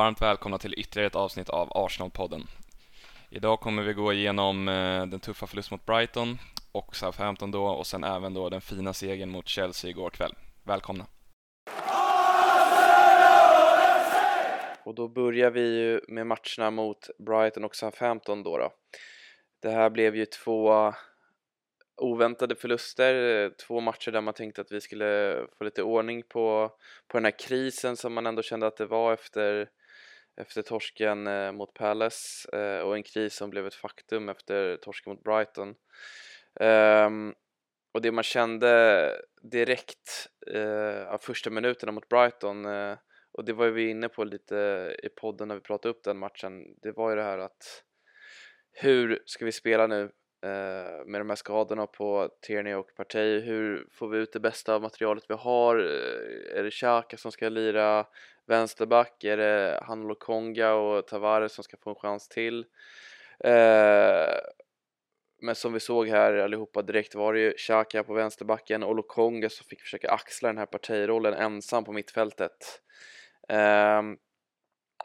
varmt välkomna till ytterligare ett avsnitt av Arsenal-podden. Idag kommer vi gå igenom eh, den tuffa förlust mot Brighton och Southampton då och sen även då den fina segern mot Chelsea igår kväll. Välkomna! Och då börjar vi ju med matcherna mot Brighton och Southampton då. då. Det här blev ju två oväntade förluster, två matcher där man tänkte att vi skulle få lite ordning på, på den här krisen som man ändå kände att det var efter, efter torsken eh, mot Palace eh, och en kris som blev ett faktum efter torsken mot Brighton. Um, och det man kände direkt eh, av första minuterna mot Brighton eh, och det var ju vi inne på lite i podden när vi pratade upp den matchen det var ju det här att hur ska vi spela nu Eh, med de här skadorna på Tierney och Partey. Hur får vi ut det bästa av materialet vi har? Eh, är det Xhaka som ska lira vänsterback? Är det Hanlo Konga och Tavares som ska få en chans till? Eh, men som vi såg här allihopa direkt var det ju Xhaka på vänsterbacken och Lokonga som fick försöka axla den här partirollen ensam på mittfältet. Um,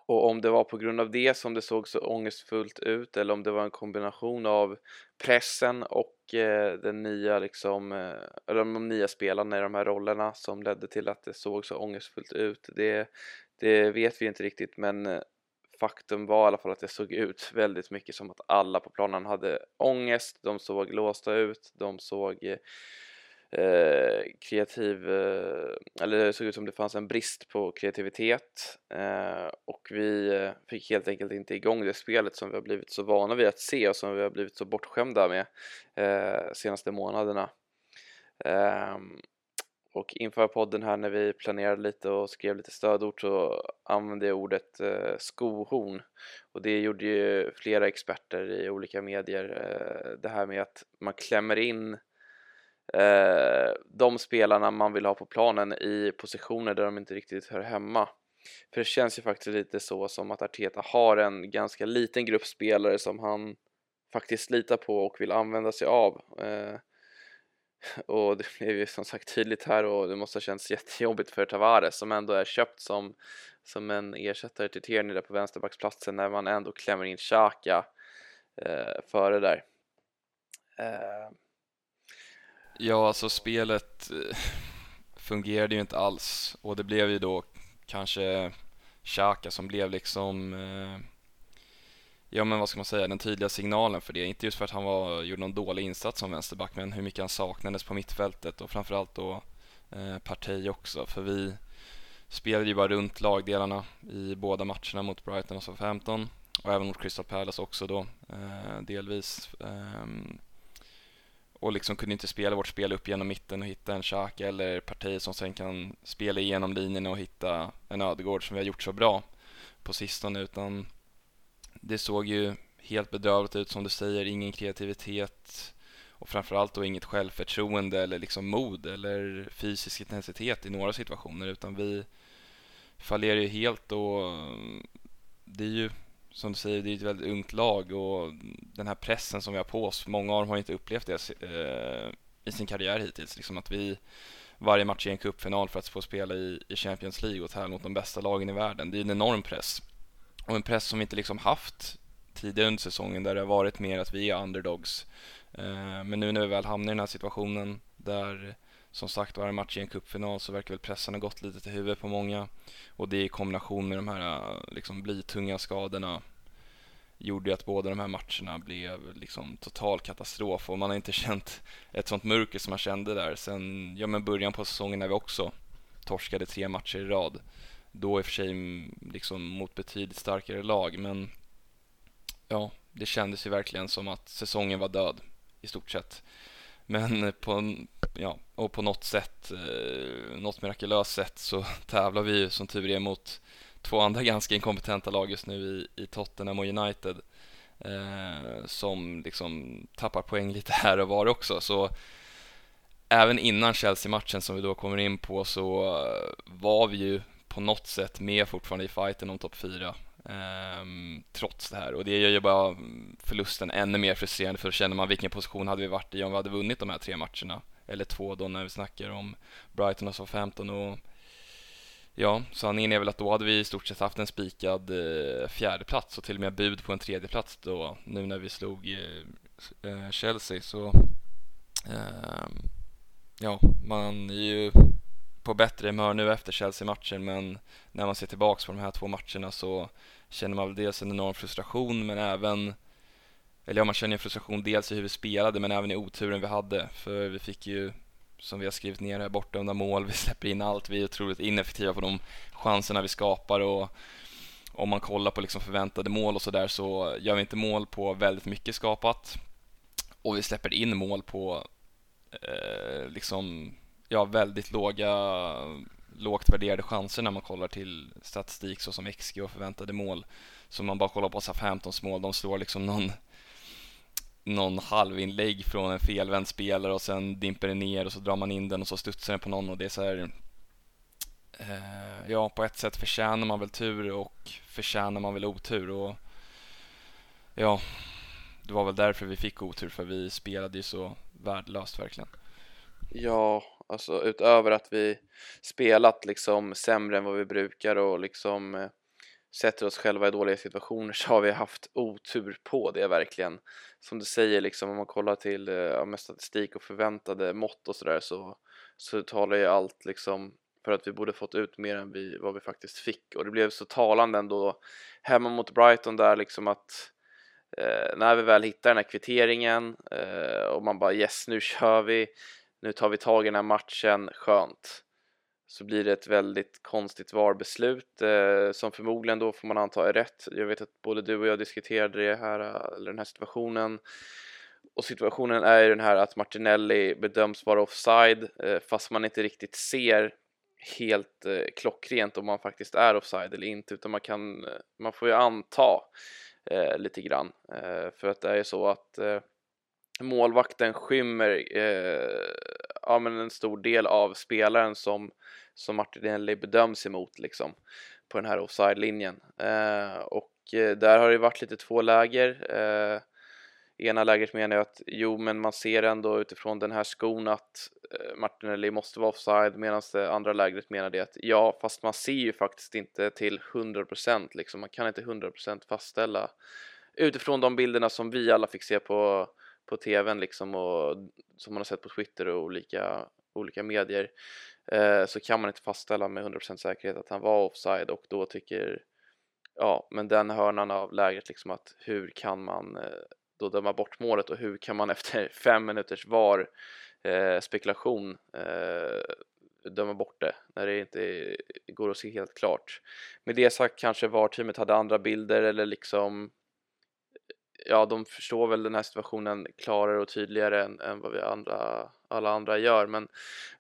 och om det var på grund av det som det såg så ångestfullt ut eller om det var en kombination av pressen och eh, den nya liksom, eh, eller de nya spelarna i de här rollerna som ledde till att det såg så ångestfullt ut. Det, det vet vi inte riktigt men eh, faktum var i alla fall att det såg ut väldigt mycket som att alla på planen hade ångest, de såg låsta ut, de såg eh, eh, kreativ, eh, eller det såg ut som det fanns en brist på kreativitet eh, och vi eh, fick helt enkelt inte igång det spelet som vi har blivit så vana vid att se och som vi har blivit så bortskämda med eh, senaste månaderna. Ehm, och inför podden här när vi planerade lite och skrev lite stödord så använde jag ordet eh, skohorn och det gjorde ju flera experter i olika medier eh, det här med att man klämmer in eh, de spelarna man vill ha på planen i positioner där de inte riktigt hör hemma för det känns ju faktiskt lite så som att Arteta har en ganska liten grupp spelare som han faktiskt litar på och vill använda sig av eh, och det blev ju som sagt tydligt här och det måste ha känts jättejobbigt för Tavares som ändå är köpt som, som en ersättare till Tierney där på vänsterbacksplatsen när man ändå klämmer in Xhaka eh, före där. Eh. Ja, alltså spelet eh, fungerade ju inte alls och det blev ju då kanske Xhaka som blev liksom eh, ja men vad ska man säga, den tydliga signalen för det. Inte just för att han var, gjorde någon dålig insats som vänsterback, men hur mycket han saknades på mittfältet och framförallt då eh, Partey också. För vi spelade ju bara runt lagdelarna i båda matcherna mot Brighton och Southampton och även mot Crystal Palace också då eh, delvis. Eh, och liksom kunde inte spela vårt spel upp genom mitten och hitta en Xhaka eller parti som sen kan spela igenom linjerna och hitta en Ödegård som vi har gjort så bra på sistone utan det såg ju helt bedrövligt ut som du säger, ingen kreativitet och framförallt då inget självförtroende eller liksom mod eller fysisk intensitet i några situationer utan vi fallerar ju helt och det är ju som du säger, det är ett väldigt ungt lag och den här pressen som vi har på oss, många av dem har inte upplevt det eh, i sin karriär hittills, liksom att vi varje match är en cupfinal för att få spela i, i Champions League och tävla mot de bästa lagen i världen. Det är en enorm press och en press som vi inte liksom haft tidigare under säsongen där det har varit mer att vi är underdogs. Eh, men nu när vi väl hamnar i den här situationen där som sagt var en match i en cupfinal så verkar väl pressen ha gått lite till huvudet på många. Och det i kombination med de här liksom blytunga skadorna gjorde ju att båda de här matcherna blev liksom total katastrof. Och man har inte känt ett sånt mörker som man kände där sen ja, men början på säsongen när vi också torskade tre matcher i rad. Då i och för sig liksom mot betydligt starkare lag. Men ja, det kändes ju verkligen som att säsongen var död i stort sett. Men på, ja, och på något sätt, eh, något mirakulöst sätt så tävlar vi ju som tur är mot två andra ganska inkompetenta lag just nu i, i Tottenham och United eh, som liksom tappar poäng lite här och var också. Så även innan Chelsea-matchen som vi då kommer in på så eh, var vi ju på något sätt med fortfarande i fighten om topp 4 Um, trots det här. Och det gör ju bara förlusten ännu mer frustrerande för då känner man vilken position hade vi varit i om vi hade vunnit de här tre matcherna. Eller två då när vi snackar om Brighton och Southampton och Ja, sanningen är väl att då hade vi i stort sett haft en spikad eh, fjärde plats och till och med bud på en tredje plats då nu när vi slog eh, eh Chelsea. Så eh, ja, man är ju på bättre humör nu efter Chelsea-matchen men när man ser tillbaks på de här två matcherna så känner man väl dels en enorm frustration men även eller ja, man känner en frustration dels i hur vi spelade men även i oturen vi hade. För vi fick ju som vi har skrivit ner här, bortdömda mål, vi släpper in allt, vi är otroligt ineffektiva på de chanserna vi skapar och om man kollar på liksom förväntade mål och sådär så gör vi inte mål på väldigt mycket skapat. Och vi släpper in mål på eh, liksom, ja, väldigt låga, lågt värderade chanser när man kollar till statistik såsom XG och förväntade mål. Så man bara kollar på Southamptons mål, de slår liksom någon någon halvinlägg från en felvänd spelare och sen dimper det ner och så drar man in den och så studsar den på någon och det är så här, eh, ja på ett sätt förtjänar man väl tur och förtjänar man väl otur och ja, det var väl därför vi fick otur för vi spelade ju så värdelöst verkligen. Ja, alltså utöver att vi spelat liksom sämre än vad vi brukar och liksom eh, sätter oss själva i dåliga situationer så har vi haft otur på det verkligen. Som du säger, liksom, om man kollar till eh, med statistik och förväntade mått och sådär så, så talar ju allt liksom för att vi borde fått ut mer än vi, vad vi faktiskt fick. Och det blev så talande ändå hemma mot Brighton där liksom att eh, när vi väl hittar den här kvitteringen eh, och man bara yes, nu kör vi, nu tar vi tag i den här matchen, skönt. Så blir det ett väldigt konstigt VAR-beslut eh, som förmodligen då får man anta är rätt. Jag vet att både du och jag diskuterade det här, eh, eller den här situationen. Och situationen är ju den här att Martinelli bedöms vara offside eh, fast man inte riktigt ser helt eh, klockrent om man faktiskt är offside eller inte utan man kan, eh, man får ju anta eh, lite grann. Eh, för att det är ju så att eh, målvakten skymmer eh, ja, men en stor del av spelaren som, som Martinelli bedöms emot liksom, på den här offside-linjen. Eh, och eh, där har det varit lite två läger. Eh, ena läget menar jag att jo, men man ser ändå utifrån den här skon att eh, Martinelli måste vara offside medan det andra lägret menar det att ja, fast man ser ju faktiskt inte till 100% liksom. Man kan inte 100% fastställa utifrån de bilderna som vi alla fick se på på tvn liksom och som man har sett på Twitter och olika, olika medier eh, så kan man inte fastställa med 100% säkerhet att han var offside och då tycker ja, men den hörnan av lägret liksom att hur kan man eh, då döma bort målet och hur kan man efter fem minuters VAR eh, spekulation eh, döma bort det när det inte går att se helt klart. Med det sagt kanske VAR-teamet hade andra bilder eller liksom ja, de förstår väl den här situationen klarare och tydligare än, än vad vi andra, alla andra gör. Men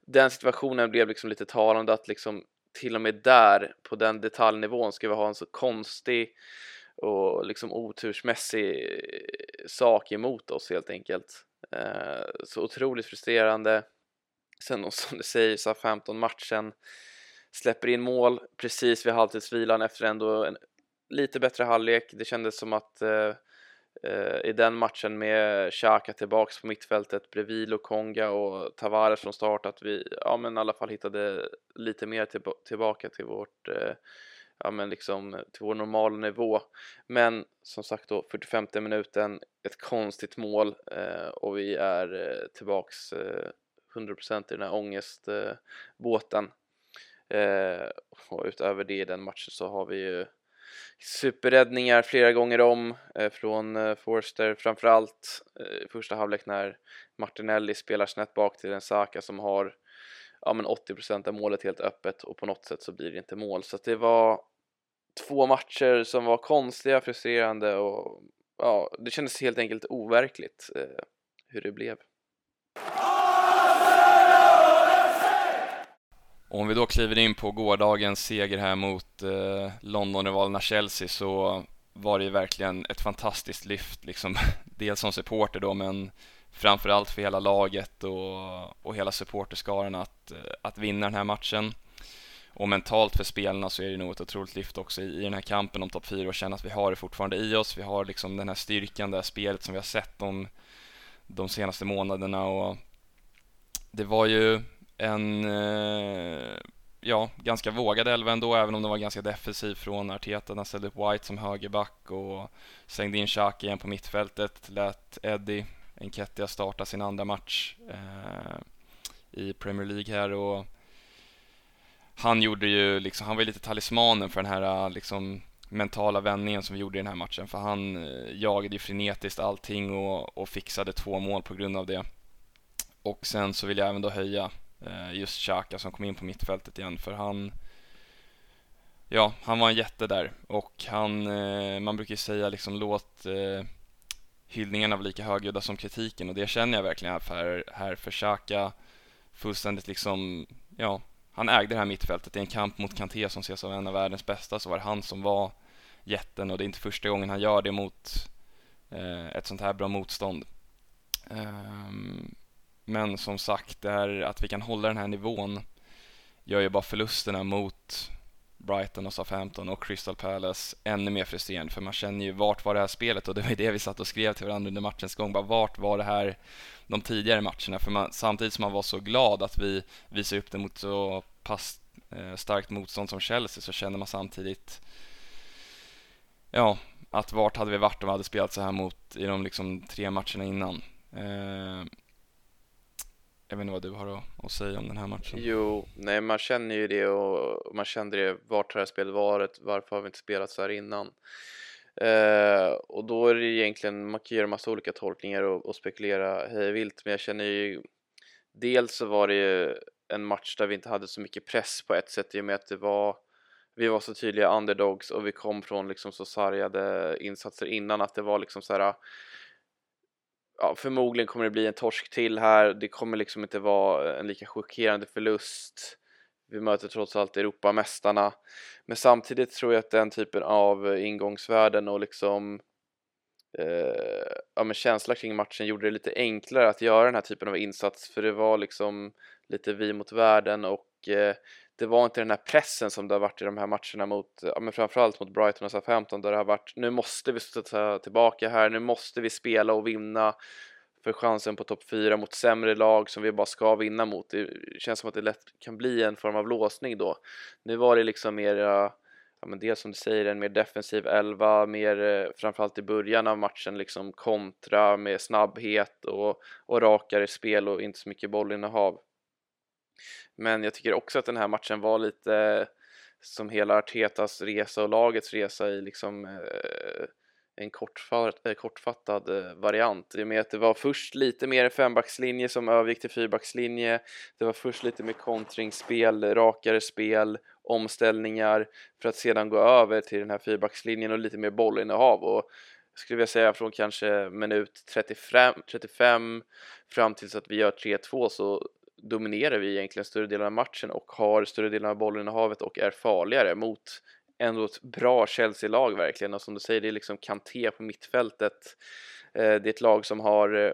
den situationen blev liksom lite talande att liksom till och med där på den detaljnivån ska vi ha en så konstig och liksom otursmässig sak emot oss helt enkelt. Eh, så otroligt frustrerande. Sen som du säger, så 15 matchen släpper in mål precis vid halvtidsvilan efter ändå en lite bättre halvlek. Det kändes som att eh, Eh, Eh, i den matchen med Xhaka tillbaks på mittfältet bredvid Lokonga och Tavares från start att vi ja men i alla fall hittade lite mer till, tillbaka till vårt eh, ja men liksom till vår normala nivå. Men som sagt då 45 minuten ett konstigt mål eh, och vi är eh, tillbaks eh, 100% i den här ångestbåten. Eh, och utöver det i den matchen så har vi ju superräddningar flera gånger om eh, från eh, Forster, framförallt i första halvlek när Martinelli spelar snett bak till en Saka som har ja, men 80% av målet helt öppet och på något sätt så blir det inte mål. Så det var två matcher som var konstiga, frustrerande och ja, det kändes helt enkelt overkligt eh, hur det blev. Om vi då kliver in på gårdagens seger här mot eh, Londonrivalerna Chelsea så var det ju verkligen ett fantastiskt lyft, liksom, dels som supporter då, men framförallt för hela laget och, och hela supporterskaran att, eh, att vinna den här matchen. Och mentalt för spelarna så är det nog ett otroligt lyft också i, i den här kampen om topp 4 och känna att vi har det fortfarande i oss. Vi har liksom den här styrkan, det här spelet som vi har sett de, de senaste månaderna och det var ju en, eh, ja, ganska vågad elva ändå, även om den var ganska defensiv från Arteta. Han ställde upp White som högerback och slängde in Xhaka igen på mittfältet. Lät Eddie Enketia starta sin andra match eh, i Premier League här och han gjorde ju liksom, han var ju lite talismanen för den här liksom mentala vändningen som vi gjorde i den här matchen för han eh, jagade ju frenetiskt allting och, och fixade två mål på grund av det. Och sen så vill jag även då höja Eh, just Xhaka som kom in på mittfältet igen för han Ja, han var en jätte där. Och han, eh, man brukar ju säga liksom låt eh, hyllningarna vara lika högljudda som kritiken. Och det känner jag verkligen här för, här för Xhaka. Fullständigt liksom, ja, han ägde det här mittfältet. I en kamp mot Kanté som ses som en av världens bästa så var det han som var jätten. Och det är inte första gången han gör det mot eh, ett sånt här bra motstånd. Um, men som sagt, det här, att vi kan hålla den här nivån gör ju bara förlusterna mot Brighton och Southampton och Crystal Palace ännu mer frustrerande för man känner ju vart var det här spelet och det var ju det vi satt och skrev till varandra under matchens gång. Bara vart var det här de tidigare matcherna? För man, samtidigt som man var så glad att vi visade upp det mot så pass eh, starkt motstånd som Chelsea så känner man samtidigt ja, att vart hade vi varit om vi hade spelat så här mot i de liksom tre matcherna innan. Eh, jag vet inte vad du har att, säga om den här matchen? Jo, nej man känner ju det och man kände det, vart har det här spelet varit, varför har vi inte spelat så här innan? Eh, och då är det egentligen, man kan göra massa olika tolkningar och, och spekulera hej vilt, men jag känner ju dels så var det ju en match där vi inte hade så mycket press på ett sätt i och med att det var vi var så tydliga underdogs och vi kom från liksom så sargade insatser innan att det var liksom så här ja, förmodligen kommer det bli en torsk till här. Det kommer liksom inte vara en lika chockerande förlust. Vi möter trots allt Europamästarna. Men samtidigt tror jag att den typen av ingångsvärden och liksom eh, ja, men känsla kring matchen gjorde det lite enklare att göra den här typen av insats för det var liksom lite vi mot världen och eh, det var inte den här pressen som det har varit i de här matcherna mot, ja men framförallt mot Brighton och Southampton där det har varit nu måste vi ta tillbaka här, nu måste vi spela och vinna för chansen på topp 4 mot sämre lag som vi bara ska vinna mot. Det känns som att det lätt kan bli en form av låsning då. Nu var det liksom mer, ja men dels som du säger, en mer defensiv elva, mer eh, framförallt i början av matchen liksom kontra med snabbhet och, och rakare spel och inte så mycket bollinnehav. Men jag tycker också att den här matchen var lite som hela Artetas resa och lagets resa i liksom eh, en kortfatt, eh, kortfattad eh, variant. I och med att det var först lite mer fembackslinje som övergick till fyrbackslinje. Det var först lite mer kontringsspel, rakare spel, omställningar för att sedan gå över till den här fyrbackslinjen och lite mer bollinnehav. Och skulle jag säga från kanske minut 35, 35 fram tills att vi gör 3-2 så dominerar vi egentligen större delen av matchen och har större delen av bollen i havet och är farligare mot ändå ett bra Chelsea-lag verkligen. Och som du säger det är liksom Kanté på mittfältet. Eh, det är ett lag som har eh,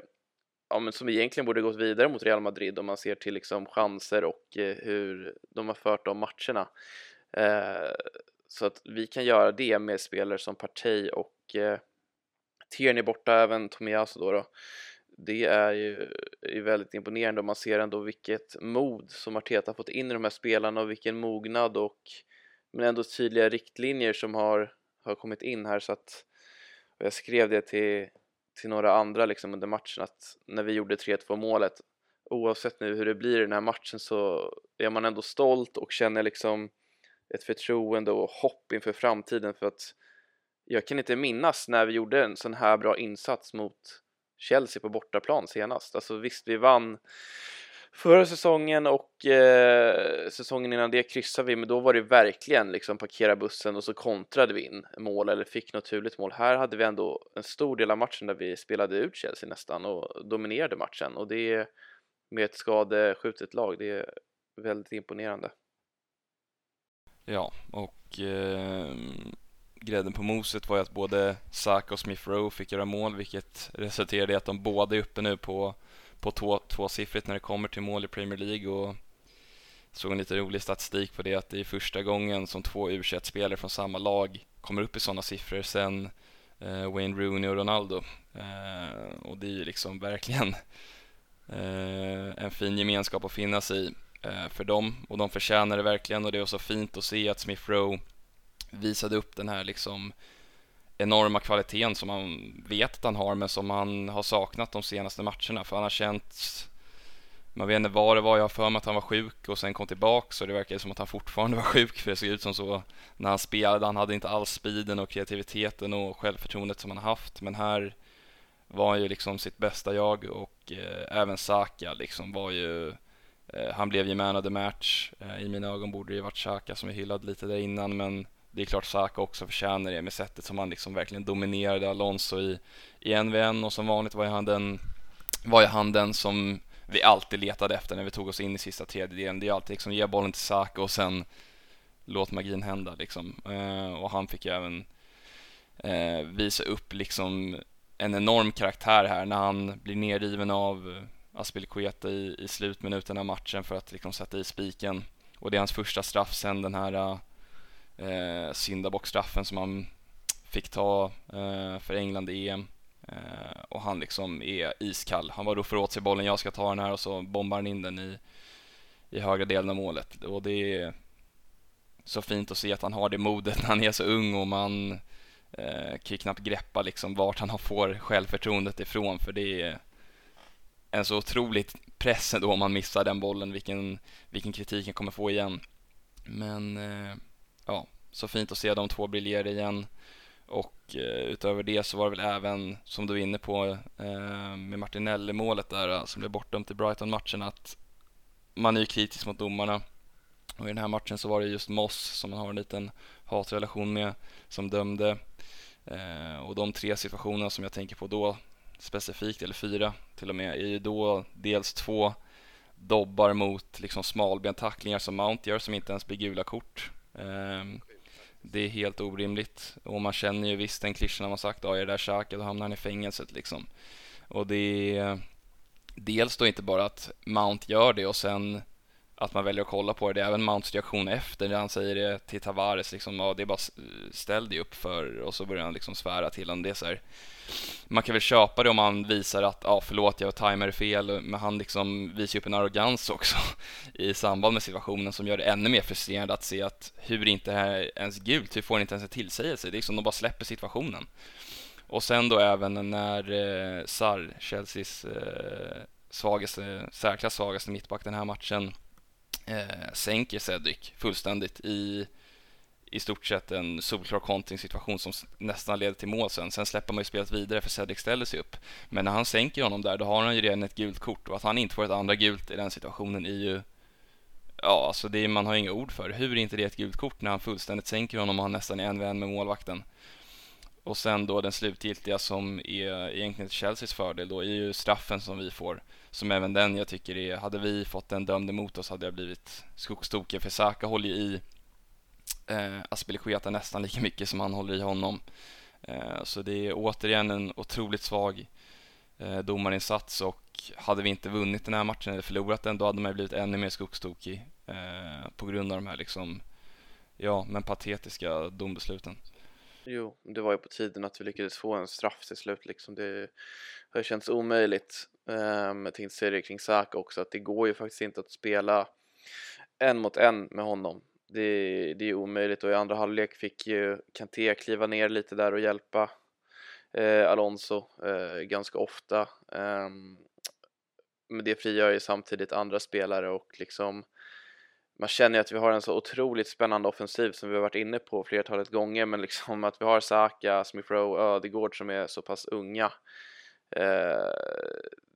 ja, men som egentligen borde gått vidare mot Real Madrid om man ser till liksom chanser och eh, hur de har fört de matcherna. Så att vi kan göra det med spelare som Partey och Tierney borta, även Tomiyasu då, då det är ju är väldigt imponerande och man ser ändå vilket mod som Arteta fått in i de här spelarna och vilken mognad och men ändå tydliga riktlinjer som har, har kommit in här. Så att jag skrev det till, till några andra liksom under matchen att när vi gjorde 3-2 målet oavsett nu hur det blir i den här matchen så är man ändå stolt och känner liksom ett förtroende och hopp inför framtiden. För att jag kan inte minnas när vi gjorde en sån här bra insats mot Chelsea på bortaplan senast. Alltså visst, vi vann förra säsongen och eh, säsongen innan det kryssade vi, men då var det verkligen liksom parkera bussen och så kontrade vi in mål eller fick naturligt mål. Här hade vi ändå en stor del av matchen där vi spelade ut Chelsea nästan och dominerade matchen och det med ett skadeskjutet lag, det är väldigt imponerande. Ja, och eh, grädden på moset var ju att både Saka och Smith Rowe fick göra mål, vilket resulterade i att de båda är uppe nu på, på två, tvåsiffrigt när det kommer till mål i Premier League. Och såg en lite rolig statistik på det att det är första gången som två u spelare från samma lag kommer upp i sådana siffror sen eh, Wayne Rooney och Ronaldo. Eh, och det är ju liksom verkligen eh, en fin gemenskap att finnas i eh, för dem. Och de förtjänar det verkligen och det var så fint att se att Smith Rowe visade upp den här liksom enorma kvaliteten som man vet att han har men som han har saknat de senaste matcherna för han har känts man vet inte vad det var, jag har för mig att han var sjuk och sen kom tillbaks och det verkar som att han fortfarande var sjuk för det såg ut som så när han spelade. Han hade inte alls speeden och kreativiteten och självförtroendet som han har haft men här var han ju liksom sitt bästa jag och eh, även Saka liksom var ju eh, han blev ju man of the match. Eh, I mina ögon borde det ju varit Saka som vi hyllade lite där innan men det är klart Saka också förtjänar det med sättet som han liksom verkligen dominerade Alonso i, i en en och som vanligt var ju han den, var ju han den som vi alltid letade efter när vi tog oss in i sista tredjedelen. Det är alltid liksom ge bollen till Saka och sen låt magin hända liksom. Eh, och han fick ju även eh, visa upp liksom en enorm karaktär här när han blir nerriven av Aspilicueta i, i slutminuten av matchen för att liksom sätta i spiken. Och det är hans första straff sen den här eh, eh, syndabockstraffen som han fick ta eh, för England i EM. Eh, och han liksom är iskall. Han bara roffar åt sig bollen, jag ska ta den här och så bombar han in den i, i högra delen av målet. Och det är så fint att se att han har det modet när han är så ung och man eh, kan ju knappt greppa liksom vart han får självförtroendet ifrån för det är en så otroligt press då om man missar den bollen, vilken, vilken kritik han kommer få igen. Men eh, ja, så fint att se de två briljera igen. Och eh, utöver det så var det väl även, som du är inne på, eh, med Martinelli-målet där eh, som blev bortdömt i Brighton-matchen att man är ju kritisk mot domarna. Och i den här matchen så var det just Moss som man har en liten hatrelation med som dömde. Eh, och de tre situationerna som jag tänker på då specifikt, eller fyra till och med, är ju då dels två dobbar mot liksom smalbentacklingar som Mount gör som inte ens blir gula kort. Ehm, det är helt orimligt och man känner ju visst den klyschan man sagt, ja är det där Xhaka då hamnar han i fängelset liksom. Och det är dels då inte bara att Mount gör det och sen att man väljer att kolla på det. Det är även Mounts reaktion efter när han säger det till Tavares liksom, ja det är bara ställ dig upp för och så börjar han liksom svära till honom. Det är så här, man kan väl köpa det om han visar att, ja förlåt jag tajmade fel, men han liksom visar upp en arrogans också i samband med situationen som gör det ännu mer frustrerande att se att hur inte det här ens gult, hur får han inte ens en tillsägelse? Det är liksom, de bara släpper situationen. Och sen då även när eh, Sarr, Chelseas eh, svagaste, säkrast svagaste mittback den här matchen, eh, sänker Cedric fullständigt i i stort sett en solklar kontringssituation som nästan leder till mål sen. Sen släpper man ju spelet vidare för Cedric ställer sig upp. Men när han sänker honom där, då har han ju redan ett gult kort och att han inte får ett andra gult i den situationen är ju Ja, alltså det är, man har inga ord för. Hur är inte det ett gult kort när han fullständigt sänker honom och han nästan är en vän med målvakten? Och sen då den slutgiltiga som är egentligen till Chelseas fördel då är ju straffen som vi får. Som även den jag tycker är, hade vi fått den dömd emot oss hade jag blivit skogstokig för Saka håller ju i eh, Aspelekueta nästan lika mycket som han håller i honom. Eh, så det är återigen en otroligt svag eh, domarinsats och hade vi inte vunnit den här matchen eller förlorat den då hade man blivit ännu mer skogstokig eh, på grund av de här liksom, ja men patetiska dombesluten. Jo, det var ju på tiden att vi lyckades få en straff till slut liksom. Det har känts omöjligt. Um, jag tänkte säga det kring Saka också, att det går ju faktiskt inte att spela en mot en med honom. Det, det är omöjligt och i andra halvlek fick ju Kanté kliva ner lite där och hjälpa eh, Alonso eh, ganska ofta. Um, men det frigör ju samtidigt andra spelare och liksom man känner ju att vi har en så otroligt spännande offensiv som vi har varit inne på flertalet gånger men liksom att vi har Saka, Smith Rowe, Ödegård som är så pass unga eh,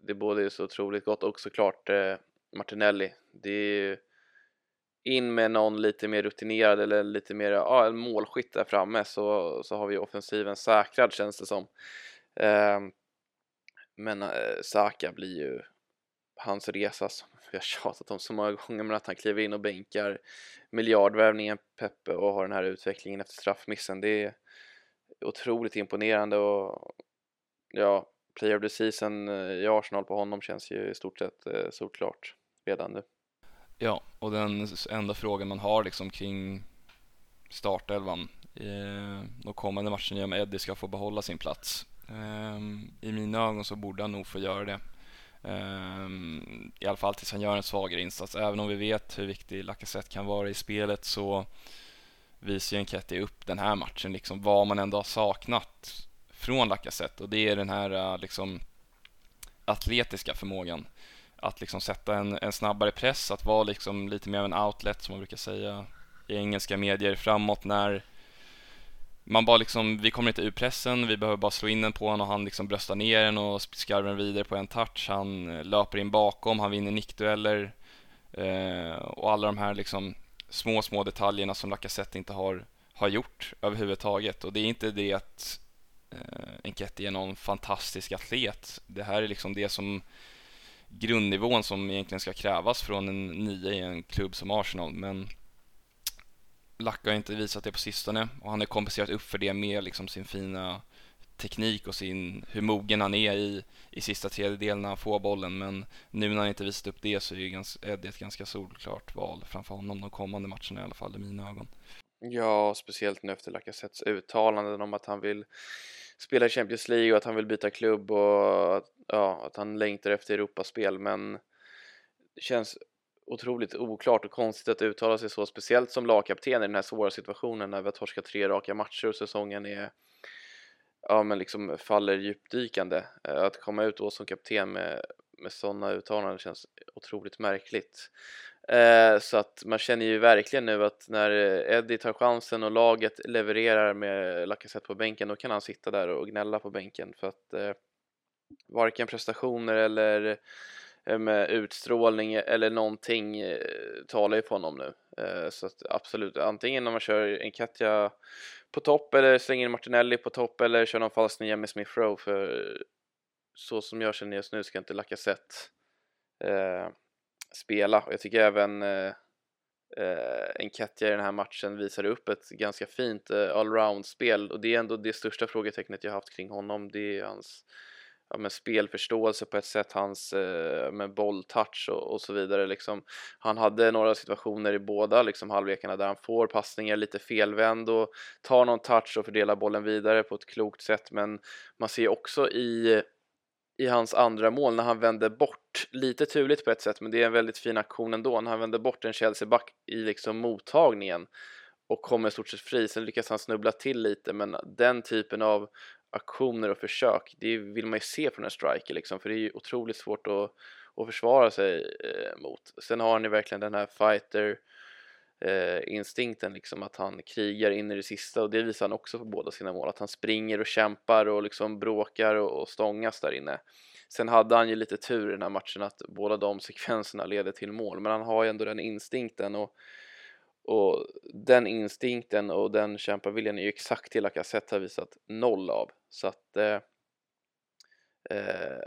det både är så otroligt gott. Och såklart eh, Martinelli. Det är ju in med någon lite mer rutinerad eller lite mer ja, en målskytt där framme så, så har vi offensiven säkrad känns det som. Eh, men eh, Saka blir ju hans resa som vi har tjatat om så många gånger men att han kliver in och bänkar miljardvärvningen Peppe och har den här utvecklingen efter straffmissen det är otroligt imponerande och ja, player of the season eh, i Arsenal på honom känns ju i stort sett eh, solklart redan nu. Ja, och den enda frågan man har liksom kring startelvan eh, de kommande matcherna om Eddie ska få behålla sin plats. Ehm, I mina ögon så borde han nog få göra det. Ehm, I alla fall tills han gör en svagare insats. Även om vi vet hur viktig Lacazette kan vara i spelet så visar ju Enketti upp den här matchen, liksom vad man ändå har saknat från Lacazette och det är den här eh, liksom atletiska förmågan. Att liksom sätta en, en snabbare press, att vara liksom lite mer av en outlet som man brukar säga i engelska medier framåt när man bara liksom, vi kommer inte ur pressen, vi behöver bara slå in den på honom och han liksom bröstar ner den och skarvar den vidare på en touch. Han eh, löper in bakom, han vinner nickdueller eh, och alla de här liksom små, små detaljerna som Lacazette inte har, har gjort överhuvudtaget. Och det är inte det att eh, Enketti är någon fantastisk atlet. Det här är liksom det som grundnivån som egentligen ska krävas från en nia i en klubb som Arsenal. Men Lacka har inte visat det på sistone och han har kompenserat upp för det med liksom sin fina teknik och sin, hur mogen han är i, i sista tredjedelen när han får bollen. Men nu när han inte visat upp det så är ju ganska, är det ett ganska solklart val framför honom de kommande matcherna i alla fall i mina ögon. Ja, speciellt nu efter Lacazettes uttalanden om att han vill spela i Champions League och att han vill byta klubb och ja, att han längtar efter Europaspel. Men det känns otroligt oklart och konstigt att uttala sig så, speciellt som lagkapten i den här svåra situationen när vi har torskat tre raka matcher och säsongen är ja, men liksom faller djupdykande. Eh, att komma ut då som kapten med, med sådana uttalanden känns otroligt märkligt. Eh, så att man känner ju verkligen nu att när Eddie tar chansen och laget levererar med Lacazette på bänken då kan han sitta där och gnälla på bänken för att eh, varken prestationer eller Eh, med utstrålning eller någonting eh, talar ju på honom nu. Eh, så att absolut, antingen när man kör en Katja på topp eller slänger in Martinelli på topp eller kör någon falsk nia med Smith Rowe för så som jag känner just nu ska inte Lacazette eh, spela. Och jag tycker även eh, en Katja i den här matchen visade upp ett ganska fint eh, allround-spel. Och det är ändå det största frågetecknet jag haft kring honom. Det är hans ja, men spelförståelse på ett sätt, hans eh, med bolltouch och, och, så vidare. Liksom. Han hade några situationer i båda liksom, halvlekarna där han får passningar lite felvänd och tar någon touch och fördelar bollen vidare på ett klokt sätt. Men man ser också i, i hans andra mål när han vänder bort, lite turligt på ett sätt, men det är en väldigt fin aktion ändå, när han vänder bort en Chelsea-back i liksom mottagningen och kommer i stort sett fri. Sen lyckas han snubbla till lite, men den typen av aktioner och försök, det vill man ju se från en striker liksom, för det är ju otroligt svårt att, att försvara sig eh, mot. Sen har han ju verkligen den här fighter eh, instinkten liksom att han krigar in i det sista och det visar han också på båda sina mål, att han springer och kämpar och liksom bråkar och, och stångas där inne. Sen hade han ju lite tur i den här matchen att båda de sekvenserna leder till mål, men han har ju ändå den instinkten och och den instinkten och den kämpaviljan är ju exakt det Lacazette har visat noll av. Så att eh, eh,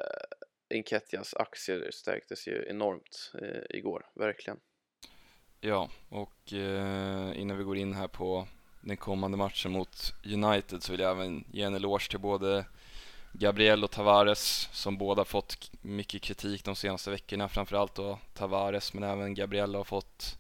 Inketias aktier stärktes ju enormt eh, igår, verkligen. Ja, och eh, innan vi går in här på den kommande matchen mot United så vill jag även ge en eloge till både Gabriel och Tavares som båda fått mycket kritik de senaste veckorna, framförallt då Tavares men även Gabriel har fått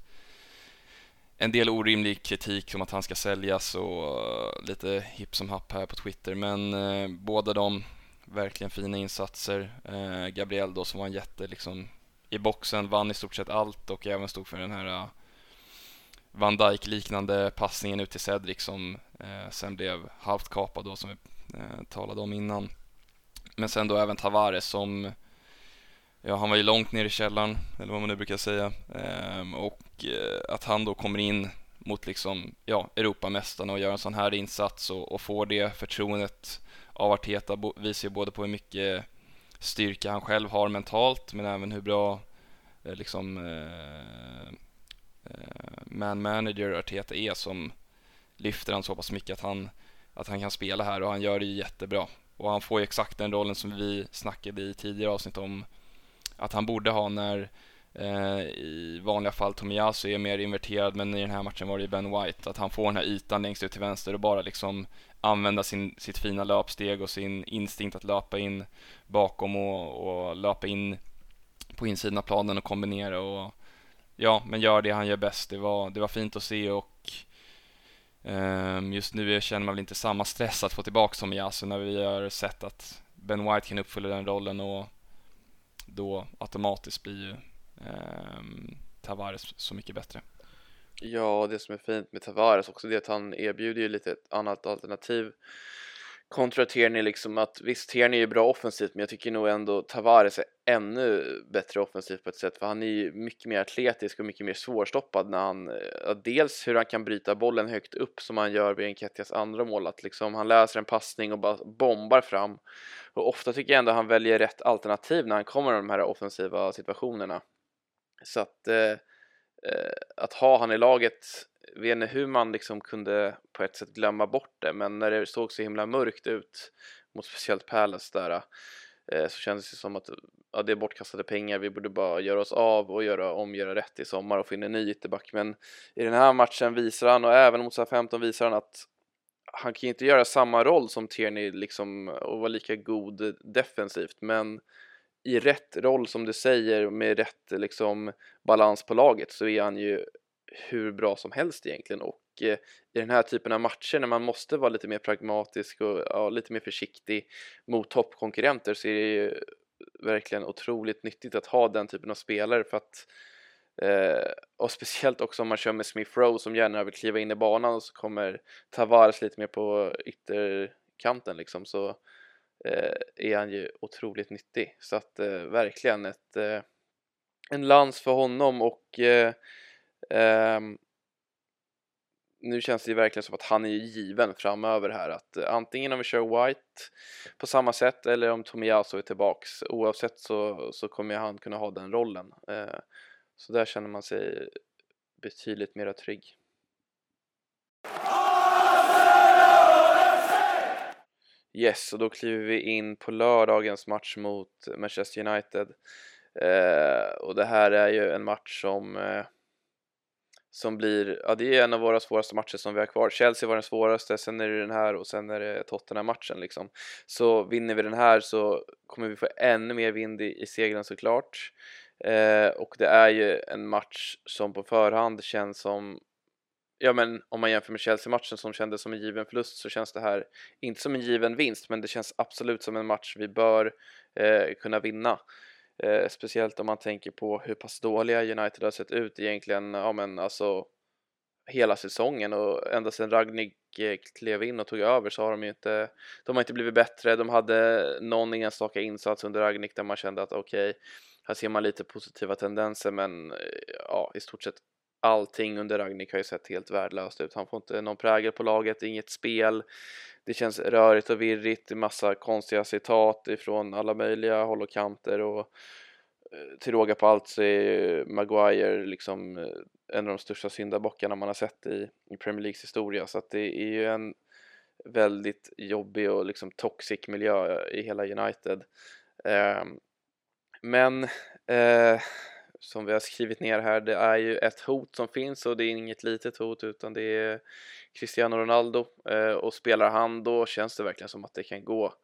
en del orimlig kritik om att han ska säljas och eh, lite hipp som happ här på Twitter. Men eh, båda de verkligen fina insatser. Eh, Gabriel då som var en jätte liksom i boxen, vann i stort sett allt och även stod för den här eh, Van Dijk liknande passningen ut till Cedric som eh, sen blev halvt kapad då som vi talade om innan. Men sen då även Tavares som Ja, han var ju långt ner i källaren, eller vad man nu brukar säga. Ehm, och eh, att han då kommer in mot liksom, ja, Europamästarna och gör en sån här insats och, och får det förtroendet av Arteta visar ju både på hur mycket styrka han själv har mentalt, men även hur bra eh, liksom eh, eh, man manager Arteta är som lyfter han så pass mycket att han, att han kan spela här och han gör det ju jättebra. Och han får ju exakt den rollen som vi snackade i tidigare avsnitt om att han borde ha när eh, i vanliga fall Tomiyasu är mer inverterad men i den här matchen var det ju Ben White, att han får den här ytan längst ut till vänster och bara liksom använda sin, sitt fina löpsteg och sin instinkt att löpa in bakom och, och löpa in på insidan av planen och kombinera och ja, men gör det han gör bäst. Det var, det var fint att se och um, just nu känner man väl inte samma stress att få tillbaka Tomiyasu när vi har sett att Ben White kan uppfylla den rollen och då automatiskt blir ju eh, Tavares så mycket bättre. Ja, det som är fint med Tavares också det är att han erbjuder ju lite ett annat alternativ kontra Tierney liksom att visst Tierney är bra offensivt men jag tycker nog ändå Tavares är ännu bättre offensivt på ett sätt för han är ju mycket mer atletisk och mycket mer svårstoppad när han dels hur han kan bryta bollen högt upp som han gör vid Enketias andra mål att liksom han läser en passning och bara bombar fram. Och ofta tycker jag ändå han väljer rätt alternativ när han kommer i de här offensiva situationerna. Så att eh, eh att ha han i laget vet inte hur man liksom kunde på ett sätt glömma bort det men när det såg så himla mörkt ut mot speciellt Palace där eh, så kändes det som att ja, det är bortkastade pengar, vi borde bara göra oss av och göra om, göra rätt i sommar och få in en ny ytterback. Men i den här matchen visar han och även mot 15 visar han att han kan ju inte göra samma roll som Tierney liksom och vara lika god defensivt men i rätt roll som du säger med rätt liksom balans på laget så är han ju hur bra som helst egentligen. Och eh, i den här typen av matcher när man måste vara lite mer pragmatisk och ja, lite mer försiktig mot toppkonkurrenter så är det ju verkligen otroligt nyttigt att ha den typen av spelare för att eh, och speciellt också om man kör med Smith Rowe som gärna vill kliva in i banan och så kommer Tavares lite mer på ytterkanten liksom så eh, är han ju otroligt nyttig. Så att eh, verkligen ett eh, en lans för honom och eh, Um, nu känns det ju verkligen som att han är given framöver här att eh, antingen om vi kör White på samma sätt eller om Tomiyasu är tillbaks. Oavsett så, så kommer han kunna ha den rollen. Ehm, så där känner man sig betydligt mera trygg. Yes, och då kliver vi in på lördagens match mot Manchester United. Ehm, och det här är ju en match som eh, som blir, ja det är en av våra svåraste matcher som vi har kvar. Chelsea var den svåraste, sen är det den här och sen är det Tottenham-matchen liksom. Så vinner vi den här så kommer vi få ännu mer vind i, i seglen såklart. Eh, och det är ju en match som på förhand känns som Ja men om man jämför med Chelsea-matchen som kändes som en given förlust så känns det här inte som en given vinst men det känns absolut som en match vi bör eh, kunna vinna. Eh, speciellt om man tänker på hur pass dåliga United har sett ut egentligen, ja men alltså hela säsongen och ända sedan Ragnik eh, klev in och tog över så har de ju inte, de har inte blivit bättre. De hade någon enstaka insats under Ragnik där man kände att okej, okay, här ser man lite positiva tendenser men eh, ja, i stort sett allting under Ragnik har ju sett helt värdelöst ut. Han får inte någon prägel på laget, inget spel. Det känns rörigt och virrigt, massa konstiga citat ifrån alla möjliga håll och kanter och eh, till råga på allt så är Maguire liksom eh, en av de största syndabockarna man har sett i, i Premier Leagues historia så att det är ju en väldigt jobbig och liksom toxic miljö eh, i hela United. Eh, men eh, som vi har skrivit ner här, det är ju ett hot som finns och det är inget litet hot utan det är Cristiano Ronaldo eh, och spelar han då känns det verkligen som att det kan gå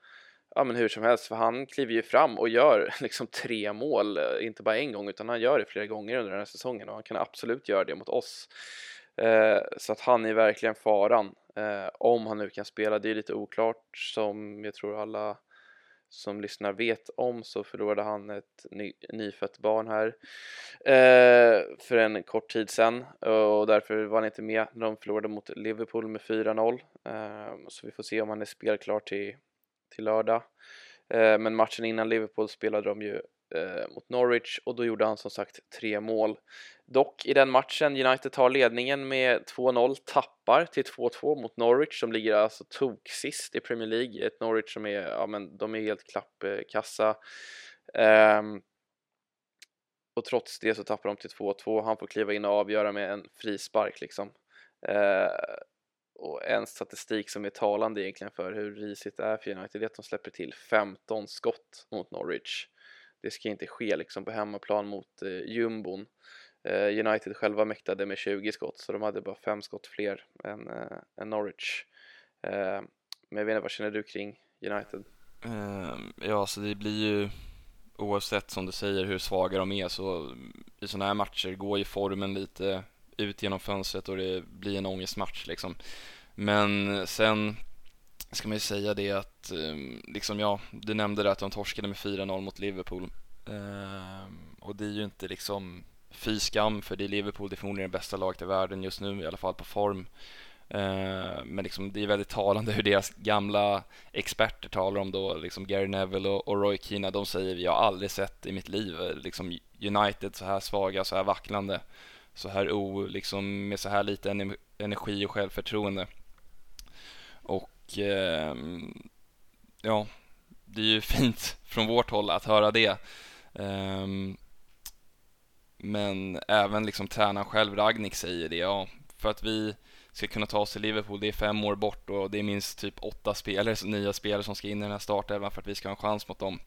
ja men hur som helst för han kliver ju fram och gör liksom tre mål, eh, inte bara en gång utan han gör det flera gånger under den här säsongen och han kan absolut göra det mot oss. Eh, så att han är verkligen faran eh, om han nu kan spela, det är lite oklart som jag tror alla som lyssnar vet om så förlorade han ett ny, nyfött barn här eh, för en kort tid sedan. Och därför var han inte med när de förlorade mot Liverpool med 4-0 eh, så vi får se om han är spelklar till, till lördag. Eh, men matchen innan Liverpool spelade de ju Eh, mot Norwich och då gjorde han som sagt tre mål Dock i den matchen, United tar ledningen med 2-0, tappar till 2-2 mot Norwich som ligger alltså tok sist i Premier League. Ett Norwich som är, ja men de är helt klappkassa. Um, och trots det så tappar de till 2-2. Han får kliva in och avgöra med en frispark liksom. Uh, och en statistik som är talande egentligen för hur risigt det är för United är att de släpper till 15 skott mot Norwich. Det ska inte ske liksom på hemmaplan mot eh, jumbon. Eh, United själva mäktade med 20 skott så de hade bara 5 skott fler än, eh, än Norwich. Eh, men jag vet inte, vad känner du kring United? Ehm, ja, alltså det blir ju oavsett som du säger hur svaga de är så i sådana här matcher går ju formen lite ut genom fönstret och det blir en ångestmatch liksom. Men sen ska man ju säga det att, ehm, liksom ja, du nämnde det att de torskade med 4-0 mot Liverpool ehm, och det är ju inte liksom fy skam för det är Liverpool, det är förmodligen det bästa laget i världen just nu, i alla fall på form. Ehm, men liksom, det är väldigt talande hur deras gamla experter talar om då, liksom Gary Neville och, och Roy Keane, de säger vi har aldrig sett i mitt liv liksom United så här svaga, så här vacklande, så här o, liksom med så här lite energi och självförtroende. Och eh, ja, det är ju fint från vårt håll att höra det. Ehm, men även liksom tränaren själv, Ragnik, säger det. Ja, för att vi ska kunna ta oss till Liverpool, det är fem år bort och det är minst typ åtta spelare, nya spelare som ska in i den här startelvan för att vi ska ha en chans mot dem.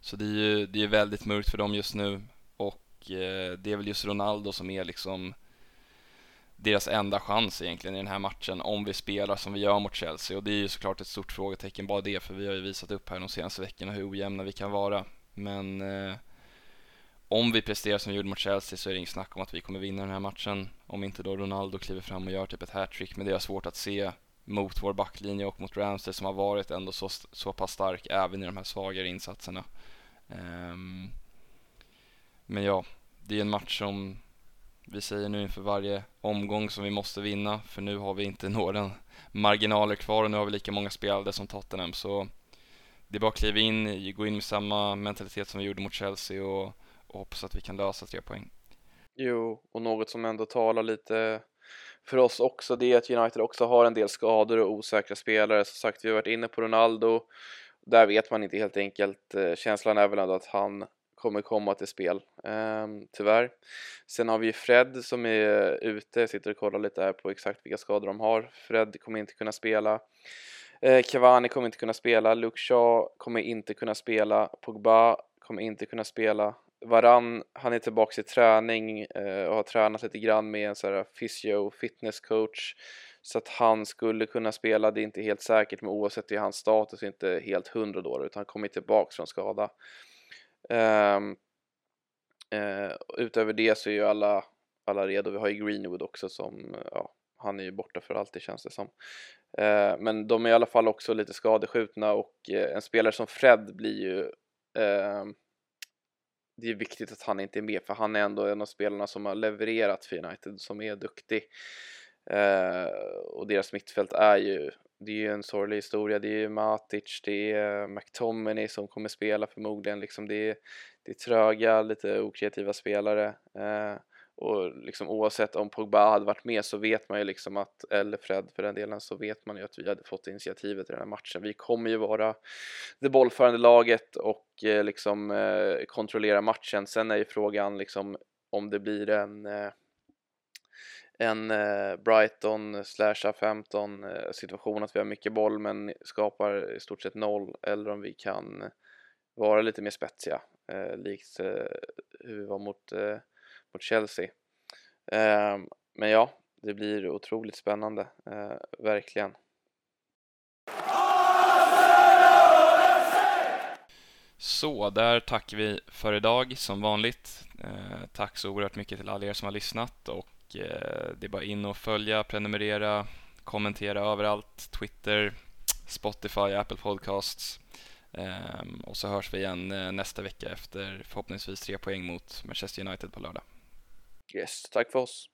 Så det är ju det är väldigt mörkt för dem just nu och eh, det är väl just Ronaldo som är liksom deras enda chans egentligen i den här matchen om vi spelar som vi gör mot Chelsea. Och det är ju såklart ett stort frågetecken bara det för vi har ju visat upp här de senaste veckorna hur ojämna vi kan vara. Men eh, om vi presterar som vi gjorde mot Chelsea så är det inget snack om att vi kommer vinna den här matchen. Om inte då Ronaldo kliver fram och gör typ ett hattrick men det är svårt att se mot vår backlinje och mot Ramsey som har varit ändå så, så pass stark även i de här svagare insatserna. Um, men ja, det är en match som vi säger nu inför varje omgång som vi måste vinna för nu har vi inte några marginaler kvar och nu har vi lika många spelare som Tottenham så det är bara att kliva in, gå in med samma mentalitet som vi gjorde mot Chelsea och, och hoppas att vi kan lösa tre poäng. Jo, och något som ändå talar lite för oss också det är att United också har en del skador och osäkra spelare. Som sagt, vi har varit inne på Ronaldo. Där vet man inte helt enkelt. Eh, känslan är väl ändå att han kommer komma till spel, eh, tyvärr. Sen har vi Fred som är ute, jag sitter och kollar lite här på exakt vilka skador de har. Fred kommer inte kunna spela. Eh, Cavani kommer inte kunna spela, Luke Shaw kommer inte kunna spela, Pogba kommer inte kunna spela. Varann, han är tillbaka i träning eh, och har tränat lite grann med en sån här physio fitness coach så att han skulle kunna spela, det är inte helt säkert men oavsett det är hans status inte helt hundra då utan han kommer tillbaka från skada. Um, uh, utöver det så är ju alla, alla redo. Vi har ju Greenwood också som, eh, ja, han är ju borta för alltid känns det som. Eh, men de är i alla fall också lite skadeskjutna och en spelare som Fred blir ju ehm, det är viktigt att han inte är med för han är ändå en av spelarna som har levererat för United som är duktig. Eh, och deras mittfält är ju det är ju en sorglig historia. Det är ju Matic, det är McTominay som kommer spela förmodligen. Liksom det, är, det är tröga, lite okreativa spelare. Eh, och liksom oavsett om Pogba hade varit med så vet man ju liksom att, eller Fred för den delen, så vet man ju att vi hade fått initiativet i den här matchen. Vi kommer ju vara det bollförande laget och eh, liksom eh, kontrollera matchen. Sen är ju frågan liksom om det blir en eh, en eh, Brighton slash 15 eh, situation att vi har mycket boll men skapar i stort sett noll eller om vi kan vara lite mer spetsiga eh, likt eh, hur vi var mot, eh, mot Chelsea. Ehm, men ja, det blir otroligt spännande, eh, verkligen. Så, där tackar vi för idag som vanligt. Tack så oerhört mycket till alla er som har lyssnat och Eh, det är bara in och följa, prenumerera, kommentera överallt. Twitter, Spotify, Apple Podcasts. Ehm, och så hörs vi igen eh, nästa vecka efter förhoppningsvis tre poäng mot Manchester United på lördag. Yes, tack för oss.